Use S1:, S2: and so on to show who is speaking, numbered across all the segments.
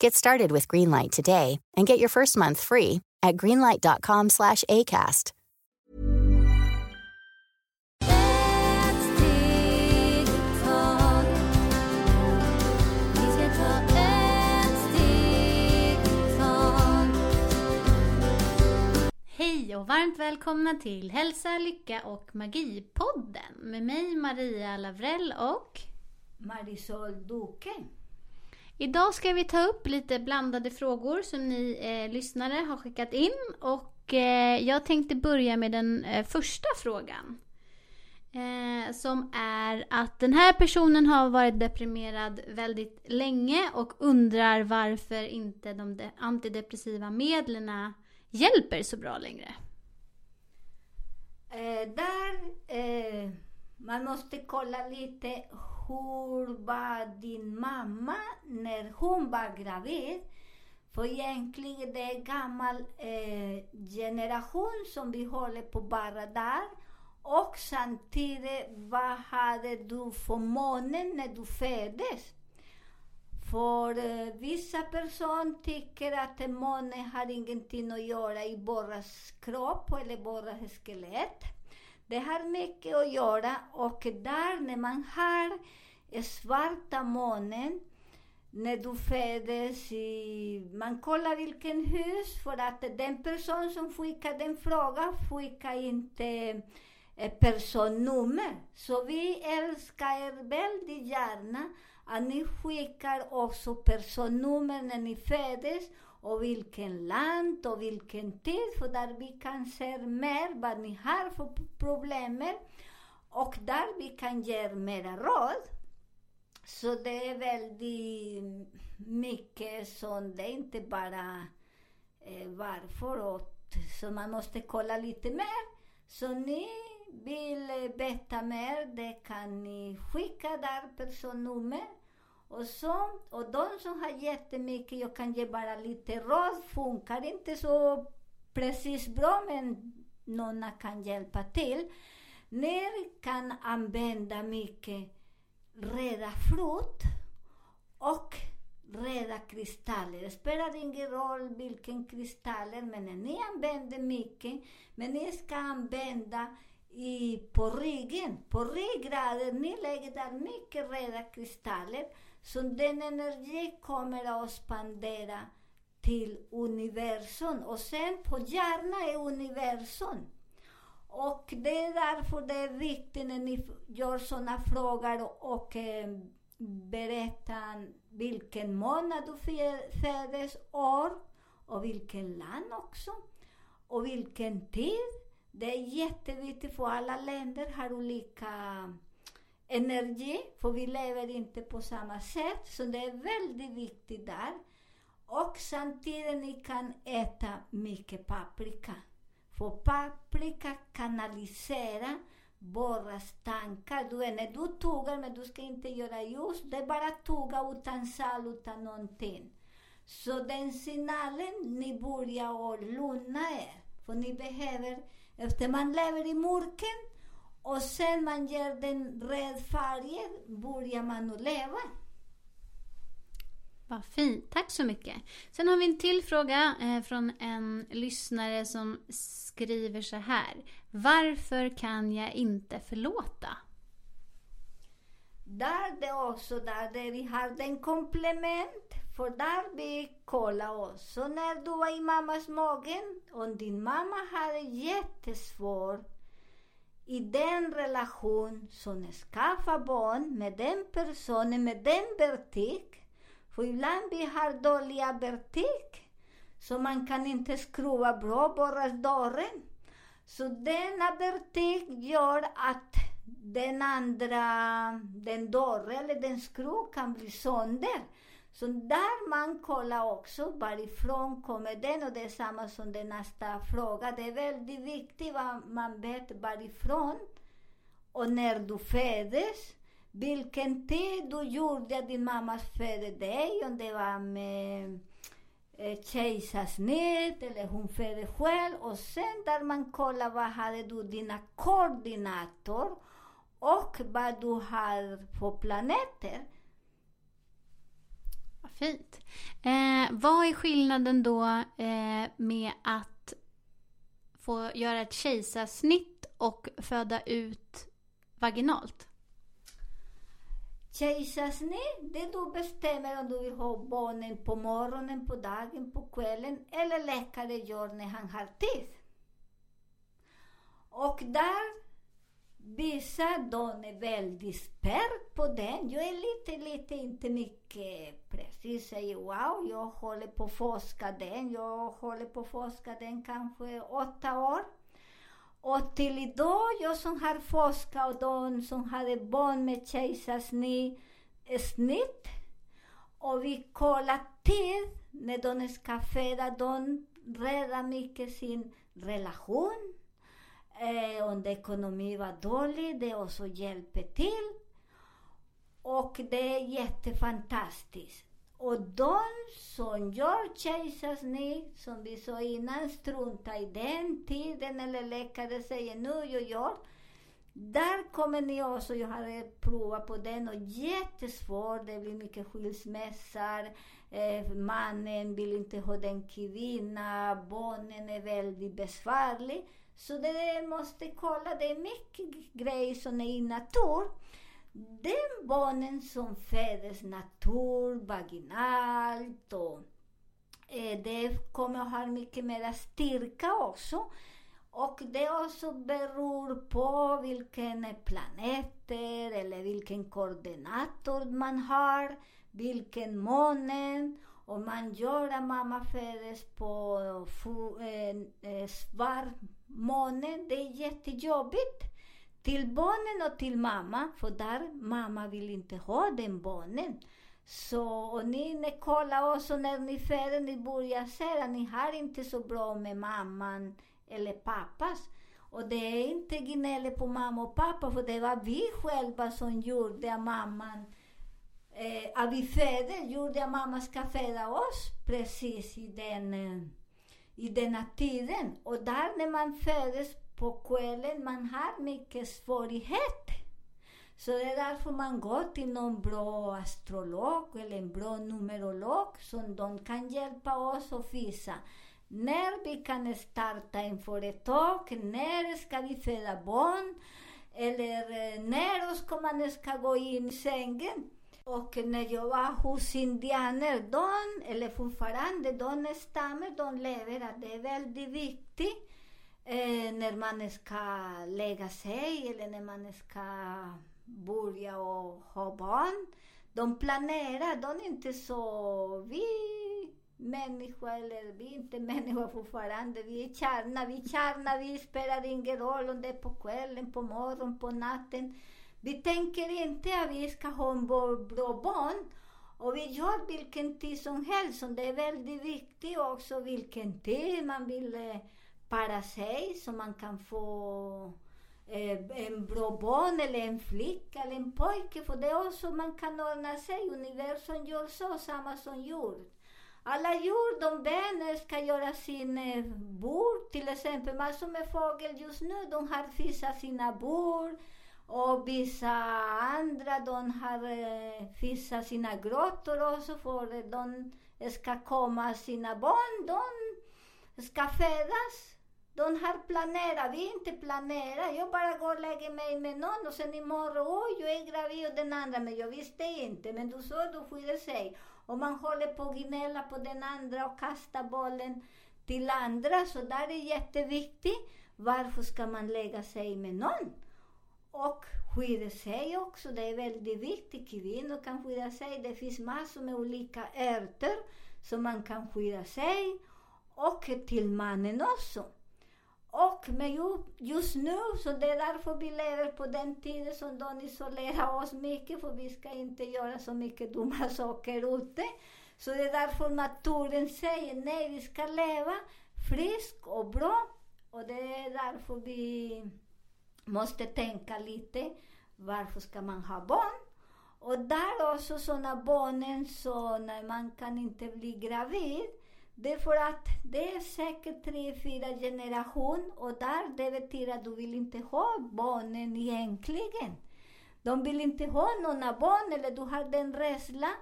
S1: Get started with Greenlight today and get your first month free at greenlight.com slash ACAST.
S2: Hej och varmt välkomna till Hälsa, Lycka och Magi-podden med mig Maria Lavrell och
S3: Marisol Duque.
S2: Idag ska vi ta upp lite blandade frågor som ni eh, lyssnare har skickat in och eh, jag tänkte börja med den eh, första frågan. Eh, som är att den här personen har varit deprimerad väldigt länge och undrar varför inte de antidepressiva medlen hjälper så bra längre.
S3: Eh, där eh, man måste kolla lite hur var din mamma när hon var gravid. För egentligen det är gammal eh, generation som vi håller på bara där. Och samtidigt, vad hade du för månen när du föddes? För eh, vissa personer tycker att en måne har ingenting att göra i våras kropp eller våras skelett. Det har mycket att göra och där när man har eh, svarta månen när du föddes i... Man kollar vilken hus för att den person som skickar den frågan skickar inte eh, personnummer. Så vi älskar er väldigt gärna att ni skickar också personnummer när ni föddes och vilken land och vilken tid, för där vi kan se mer vad ni har för problem och där vi kan ge er mera råd. Så det är väldigt mycket som det är inte bara eh, varför och så man måste kolla lite mer. Så ni vill veta mer, det kan ni skicka där personnummer. Och så, och de som har jättemycket, jag kan ge bara lite råd, funkar inte så precis bra men någon kan hjälpa till. Ni kan använda mycket röda frukt och röda kristaller. Det spelar ingen roll vilken kristaller, men ni använder mycket, men ni ska använda i, på ryggen, på ryggraden, ni lägger där mycket röda kristaller, så den energi kommer att spandera till universum. Och sen på hjärnan är universum. Och det är därför det är viktigt när ni gör sådana frågor och eh, berättar vilken månad du föddes, år och vilken land också. Och vilken tid. Det är jätteviktigt för alla länder har olika energi, för vi lever inte på samma sätt. Så det är väldigt viktigt där. Och samtidigt ni kan äta mycket paprika. För paprika kanaliserar borras tankar. Du vet, när du tuggar, men du ska inte göra just, det är bara tugga utan sal, utan någonting. Så den signalen, ni börjar att lugna er. För ni behöver, efter man lever i mörker, och sen man ger den röd färger, börjar man att leva.
S2: Vad fint, tack så mycket. Sen har vi en till fråga eh, från en lyssnare som skriver så här. Varför kan jag inte förlåta?
S3: Där det också där det vi har den komplement, för där vi kollar också när du var i mammas magen och din mamma hade jättesvårt i den relation som skaffar barn med den personen, med den vertik. För ibland vi har dåliga vertik, så man kan inte skruva bra bara dörren. Så denna vertik gör att den andra, den dörren eller den skruv kan bli sönder. Så där man kollar också varifrån kommer den och det är samma som den nästa fråga. Det är väldigt viktigt vad man vet varifrån och när du föddes. Vilken tid du gjorde att din mamma födde dig, om det var med eh, kejsarsnitt eller hon födde själv. Och sen där man kollar vad hade du dina koordinator och vad du har för planeter.
S2: Vad fint. Eh, vad är skillnaden då eh, med att få göra ett kejsarsnitt och föda ut vaginalt?
S3: Kejsarsnitt, det du bestämmer om du vill ha barnen på morgonen, på dagen, på kvällen eller läkare gör när han har tid. Och där vissa de är väldigt spärr på den. Jag är lite, lite, inte mycket precis säger wow, jag håller på att forska den. Jag håller på att forska den kanske åtta år. Och till idag, jag som har forskat och de som hade barn med kejsarsnitt, eh, och vi kollar tid när de ska föda, de räddar mycket sin relation. Eh, om ekonomi var dålig, det också hjälper till. Och det är jättefantastiskt. Och de som gör kejsarsnitt, som vi sa innan, strunta i den tiden eller läkare säger nu jag gör. Där kommer ni också, jag har provat på den och jättesvårt, det blir mycket skilsmässor. Eh, mannen vill inte ha den kvinnan, barnen är e väldigt besvärliga. Så det måste kolla, det är mycket grejer som är i natur. Den barnen som föds natur, vaginalt och eh, det kommer att ha mycket mer styrka också. Och det också beror på vilken planeter eller vilken koordinator man har, vilken månen. Om man gör att mamma föds på eh, svart måne, det är jättejobbigt till barnen och till mamma, för där mamma vill inte ha den barnen. Så och ni, ni kollar också när ni föder, ni börjar se att ni har inte så bra med mamman eller pappas. Och det är inte gnället på mamma och pappa, för det var vi själva som gjorde att mamman eh, att vi födde, gjorde att mamma ska föda oss precis i den, eh, i denna tiden. Och där när man föddes på kvällen, man har mycket svårighet. Så det är därför man går till någon bra astrolog eller en bra numerolog som de kan hjälpa oss att visa när vi kan starta en företag, när ska vi föda barn, eller eh, när ska man ska gå in i sängen. Och när jag var hos indianer, de, eller fortfarande, de stammar, de lever att det är väldigt viktigt eh, när man ska lägga sig eller när man ska börja och ha barn. De planerar, de är inte så... Vi människor, eller vi är inte människor fortfarande, vi är kärna, vi är kärna, vi spelar ingen roll om det är på kvällen, på morgonen, på natten. Vi tänker inte att vi ska ha en bra barn. Och vi gör vilken tid som helst. Och det är väldigt viktigt också vilken tid man vill eh, para sig så man kan få eh, en bra barn eller en flicka eller en pojke. För det är också man kan ordna sig. Universum gör så, samma som jord. Alla djur, de vänner, ska göra sin eh, bord. Till exempel massor med fågel just nu, de har fixat sina bord. Och vissa andra, de har eh, fixat sina grottor också för de ska komma sina barn, de ska födas. De har planerat, vi inte planerat. Jag bara går och lägger mig med någon och sen imorgon, oj, jag är gravid och den andra, men jag visste inte. Men du sa, du skiljer sig. Och man håller på att gnälla på den andra och kasta bollen till andra, så där är jätteviktigt. Varför ska man lägga sig med någon? Och skydda sig också, det är väldigt viktigt. Kvinnor kan skydda sig. Det finns massor med olika örter som man kan skydda sig. Och till mannen också. Och men ju, just nu, så det är därför vi lever på den tiden som de isolerar oss mycket, för vi ska inte göra så mycket dumma saker ute. Så det är därför naturen säger nej, vi ska leva frisk och bra. Och det är därför vi måste tänka lite, varför ska man ha barn? Och där också sådana barnen, så när man kan inte bli gravid, det är för att det är säkert tre, fyra generation och där det betyder att du vill inte ha barnen egentligen. De vill inte ha några barn eller du har den rädslan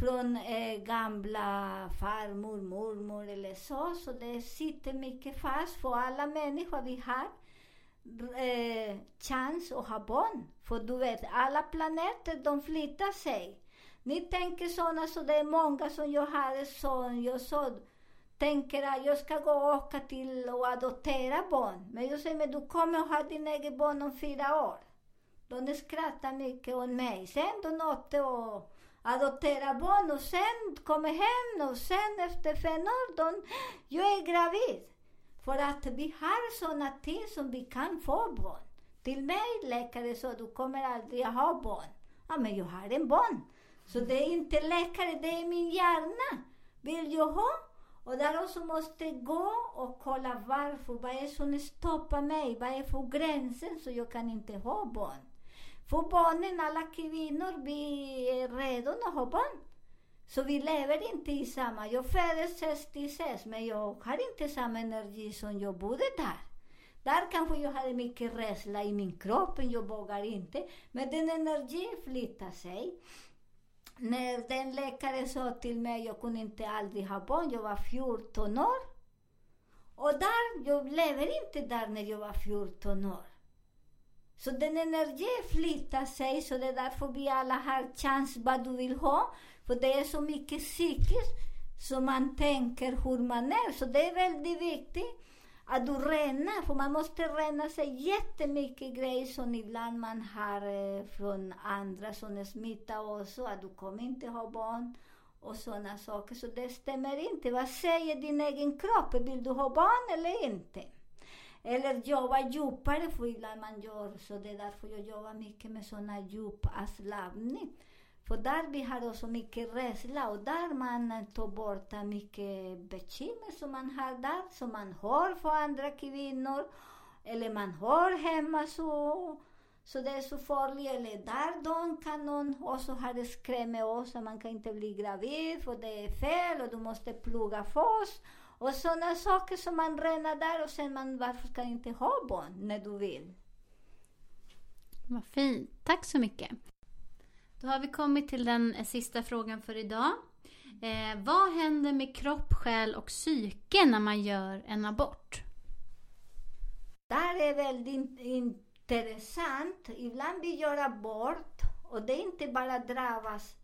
S3: från eh, gamla farmor, mormor eller så. Så det sitter mycket fast för alla människor vi har eh, chans att ha barn. För du vet, alla planeter de flyttar sig. Ni tänker sådana, så det är många som jag har son, jag så tänker att jag ska gå och åka till och adoptera barn. Men jag säger, men du kommer att ha din egen barn om fyra år. De skrattar mycket åt mig. Sen de åkte och adoptera barn och sen kommer hem och sen efter fem år, de, jag är gravid. För att vi har sådana ting som vi kan få barn. Till mig läkare sa du kommer aldrig att ha barn. Ja, men jag har en barn. Så det är inte läkare, det är min hjärna. Vill jag ha? Och där också måste gå och kolla varför, vad är det som stoppar mig? Vad är för gränsen så jag kan inte ha barn? För barnen, alla kvinnor, vi är redo att ha barn. Så vi lever inte i samma... Jag föddes 66, men jag har inte samma energi som jag bodde där. Där kanske jag hade mycket rädsla i min kropp, jag vågar inte. Men den energin flyttar sig. När den läkaren sa till mig jag kunde inte aldrig ha barn, jag var 14 år. Och där, jag lever inte där när jag var 14 år. Så den energin flyttar sig, så det är därför vi alla har chans vad du vill ha. För det är så mycket psykiskt som man tänker hur man är. Så det är väldigt viktigt att du renar, för man måste rena sig jättemycket grejer som ibland man har eh, från andra som smittar också, att du kommer inte ha barn och sådana saker. Så det stämmer inte. Vad säger din egen kropp? Vill du ha barn eller inte? Eller jobba djupare, för ibland man gör så. Det är därför jag jobbar mycket med sådana djup avslappning. För där vi har också mycket rädsla och där man tar bort mycket bekymmer som man har där, som man har för andra kvinnor, eller man har hemma så, så det är så farligt. Eller där de kan någon också ha det oss att man kan inte bli gravid för det är fel och du måste plugga först. Och sådana saker som man renar där och sen man, varför ska inte ha barn när du vill?
S2: Vad fint. Tack så mycket. Då har vi kommit till den eh, sista frågan för idag. Eh, vad händer med kropp, själ och psyke när man gör en abort?
S3: Där är väldigt intressant. Ibland vi gör abort och det inte bara drabbas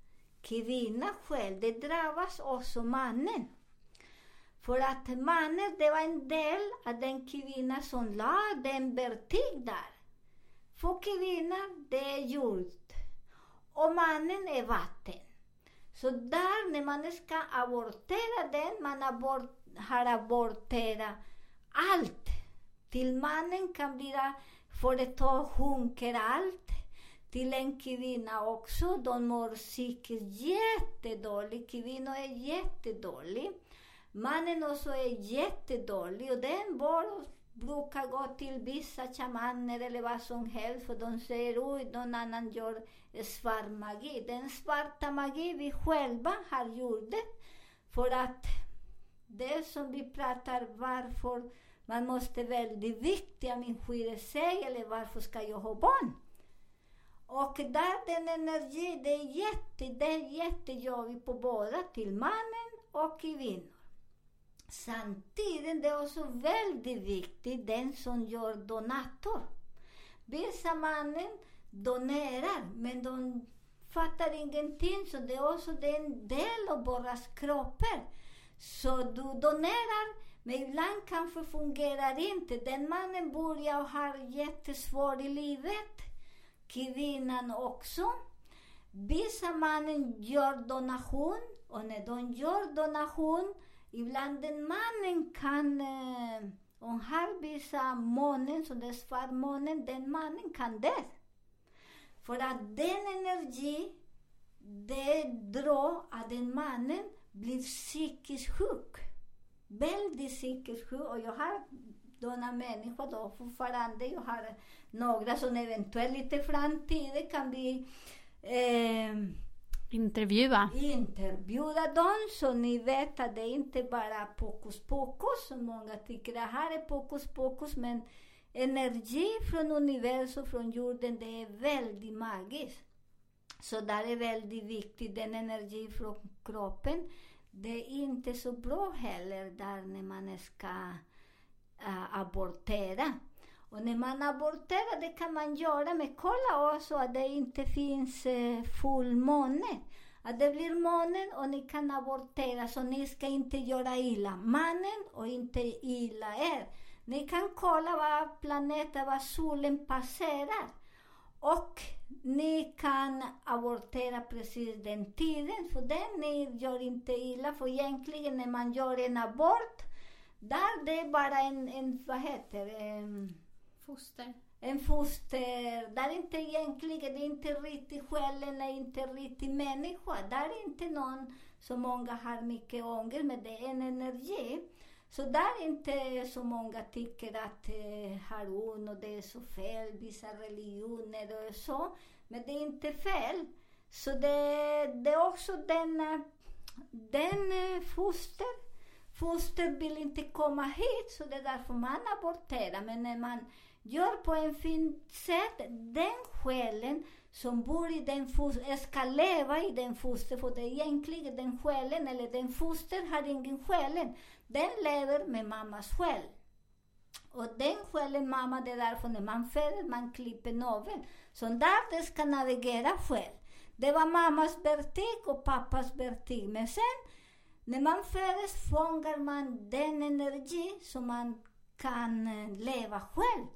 S3: kvinnan själv, det drabbas också mannen. För att mannen, det var en del av den kvinna som la den vertik där. För kvinnan, det är jord. Och mannen är vatten. Så där, när man ska abortera den, man abort, har aborterat allt. Till mannen kan bli företag sjunker allt. Till en kvinna också, de mår psykiskt jättedåligt. Kvinnor är jättedåliga. Mannen också är jättedålig och den var brukar gå till vissa shamaner eller vad som helst för de säger oj, någon annan gör svart magi. Den svarta magi vi själva har gjort det för att det som vi pratar varför man måste väldigt viktigt, min skiljer sig eller varför ska jag ha barn? Och där den energi, det är jätte, det är jättejobbigt på båda, till mannen och kvinnan. Samtidigt det är också väldigt viktigt, den som gör donator. Vissa mannen donerar, men de fattar ingenting, så det är också det är en del av våra kroppar. Så du donerar, men ibland kanske fungerar inte. Den mannen börjar ha jättesvårt i livet, kvinnan också. Vissa mannen gör donation, och när de gör donation, ibland den mannen kan, eh, om har vissa månen, så det är svartmånen, den mannen kan dö. För att den energi, det drar att den mannen blir psykiskt sjuk. Väldigt psykiskt sjuk. Och jag har sådana människor då fortfarande. Jag har några som eventuellt lite i framtiden kan bli eh,
S2: Intervjua.
S3: intervjua dem så ni vet att det inte bara är pokus pokus som många tycker det här är pokus pokus men energi från universum, från jorden, det är väldigt magiskt. Så där är väldigt viktigt, den energi från kroppen. Det är inte så bra heller där när man ska äh, abortera. Och när man aborterar, det kan man göra, men kolla också att det inte finns eh, fullmåne. Att det blir månen och ni kan abortera, så ni ska inte göra illa mannen och inte illa er. Ni kan kolla vad planeten, vad solen passerar. Och ni kan abortera precis den tiden, för den ni gör inte illa. För egentligen när man gör en abort, där det är bara en, en vad heter det?
S2: Foster.
S3: en foster, där inte egentligen, det är inte riktigt själen, är inte riktigt människa. Där är inte någon som många har mycket ånger men det är en energi. Så där är inte så många tycker att eh, Harun och det är så fel, vissa religioner och så. Men det är inte fel. Så det, det är också den, den eh, foster, foster vill inte komma hit, så det är därför man aborterar. Men när man gör på en fint sätt, den själen som bor i den foster, ska leva i den foster, för det är egentligen den själen, eller den foster har ingen själen. Den lever med mammas själ. Och den själen, mamma, det är därför när man föder, man klipper naveln. Så där det ska navigera själv. Det var mammas vertik och pappas vertik. Men sen, när man föds fångar man den energi som man kan eh, leva själv.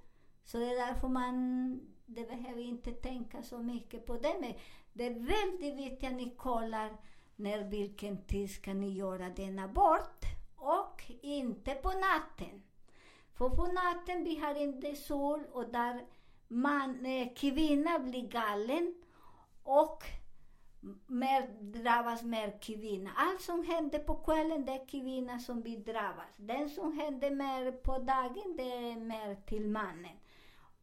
S3: Så det är därför man, det behöver inte tänka så mycket på det. Men det är väldigt viktigt att ni kollar när vilken tid ska ni göra den abort. Och inte på natten. För på natten vi har inte sol och där man, eh, blir galen och mer drabbas mer kvinna. Allt som händer på kvällen det är kvinnan som blir drabbas. Den som händer mer på dagen det är mer till mannen.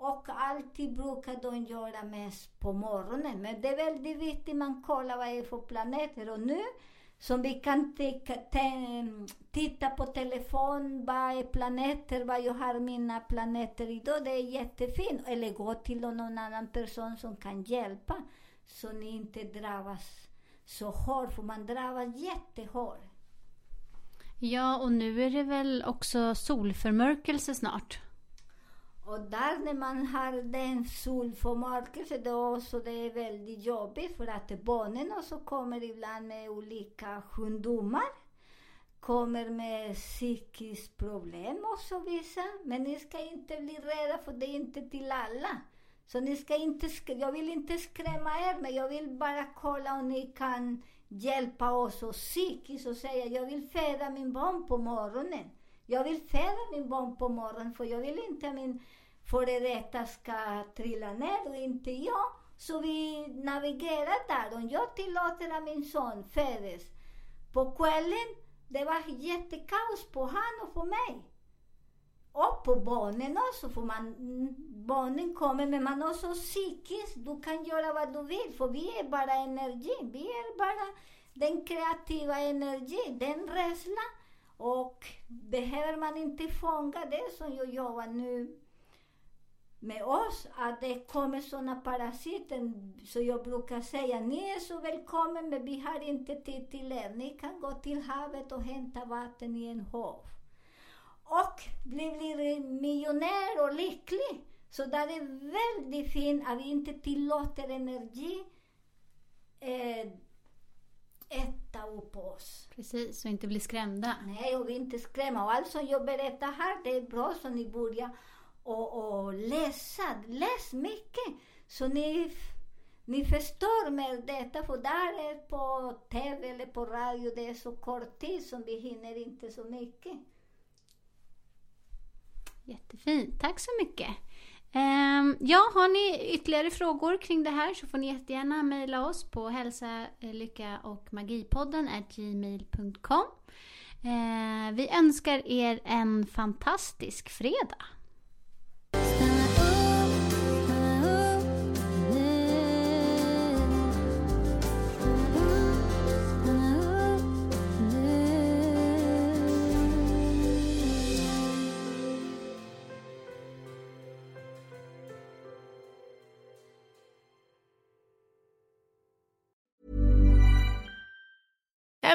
S3: Och alltid brukar de göra mest på morgonen. Men det är väldigt viktigt man kollar vad det är för planeter. Och nu som vi kan mm, titta på telefon, vad är planeter, vad jag har mina planeter idag. Det är jättefint. Eller gå till någon annan person som kan hjälpa. Så ni inte drabbas så hårt, för man drabbas jättehårt.
S2: Ja, och nu är det väl också solförmörkelse snart?
S3: Och där när man har den solförmörkelse då så det är väldigt jobbigt för att barnen också kommer ibland med olika sjukdomar. Kommer med psykiskt problem också vissa. Men ni ska inte bli rädda för det är inte till alla. Så ni ska inte, jag vill inte skrämma er men jag vill bara kolla om ni kan hjälpa oss och psykiskt och säga jag vill föda min barn på morgonen. Jag vill föda min barn på morgonen för jag vill inte att min före detta ska trilla ner och inte jag. Så vi navigerar där. Om jag tillåter att min son föds, på kvällen, det var jättekaos på han och på mig. Och på barnen också, för man, barnen kommer, men man också psykiskt, du kan göra vad du vill, för vi är bara energi, vi är bara den kreativa energin, den rädslan. Och behöver man inte fånga det som jag jobbar nu med oss, att det kommer sådana parasiter. Så jag brukar säga, ni är så välkomna men vi har inte tid till er. Ni kan gå till havet och hämta vatten i en hav. Och bli, bli miljonär och lycklig. Så det är väldigt fint att vi inte tillåter energi eh, äta upp oss.
S2: Precis, och inte bli skrämda.
S3: Nej, och inte skrämma. Och allt som jag berättar här, det är bra så ni börjar och, och läsa. Läs mycket. Så ni, ni förstår med detta, för där är på TV eller på radio, det är så kort tid som vi hinner inte så mycket.
S2: Jättefint, tack så mycket. Ehm, ja, har ni ytterligare frågor kring det här så får ni jättegärna mejla oss på hälsa, lycka och magipodden gmail.com. Ehm, vi önskar er en fantastisk fredag.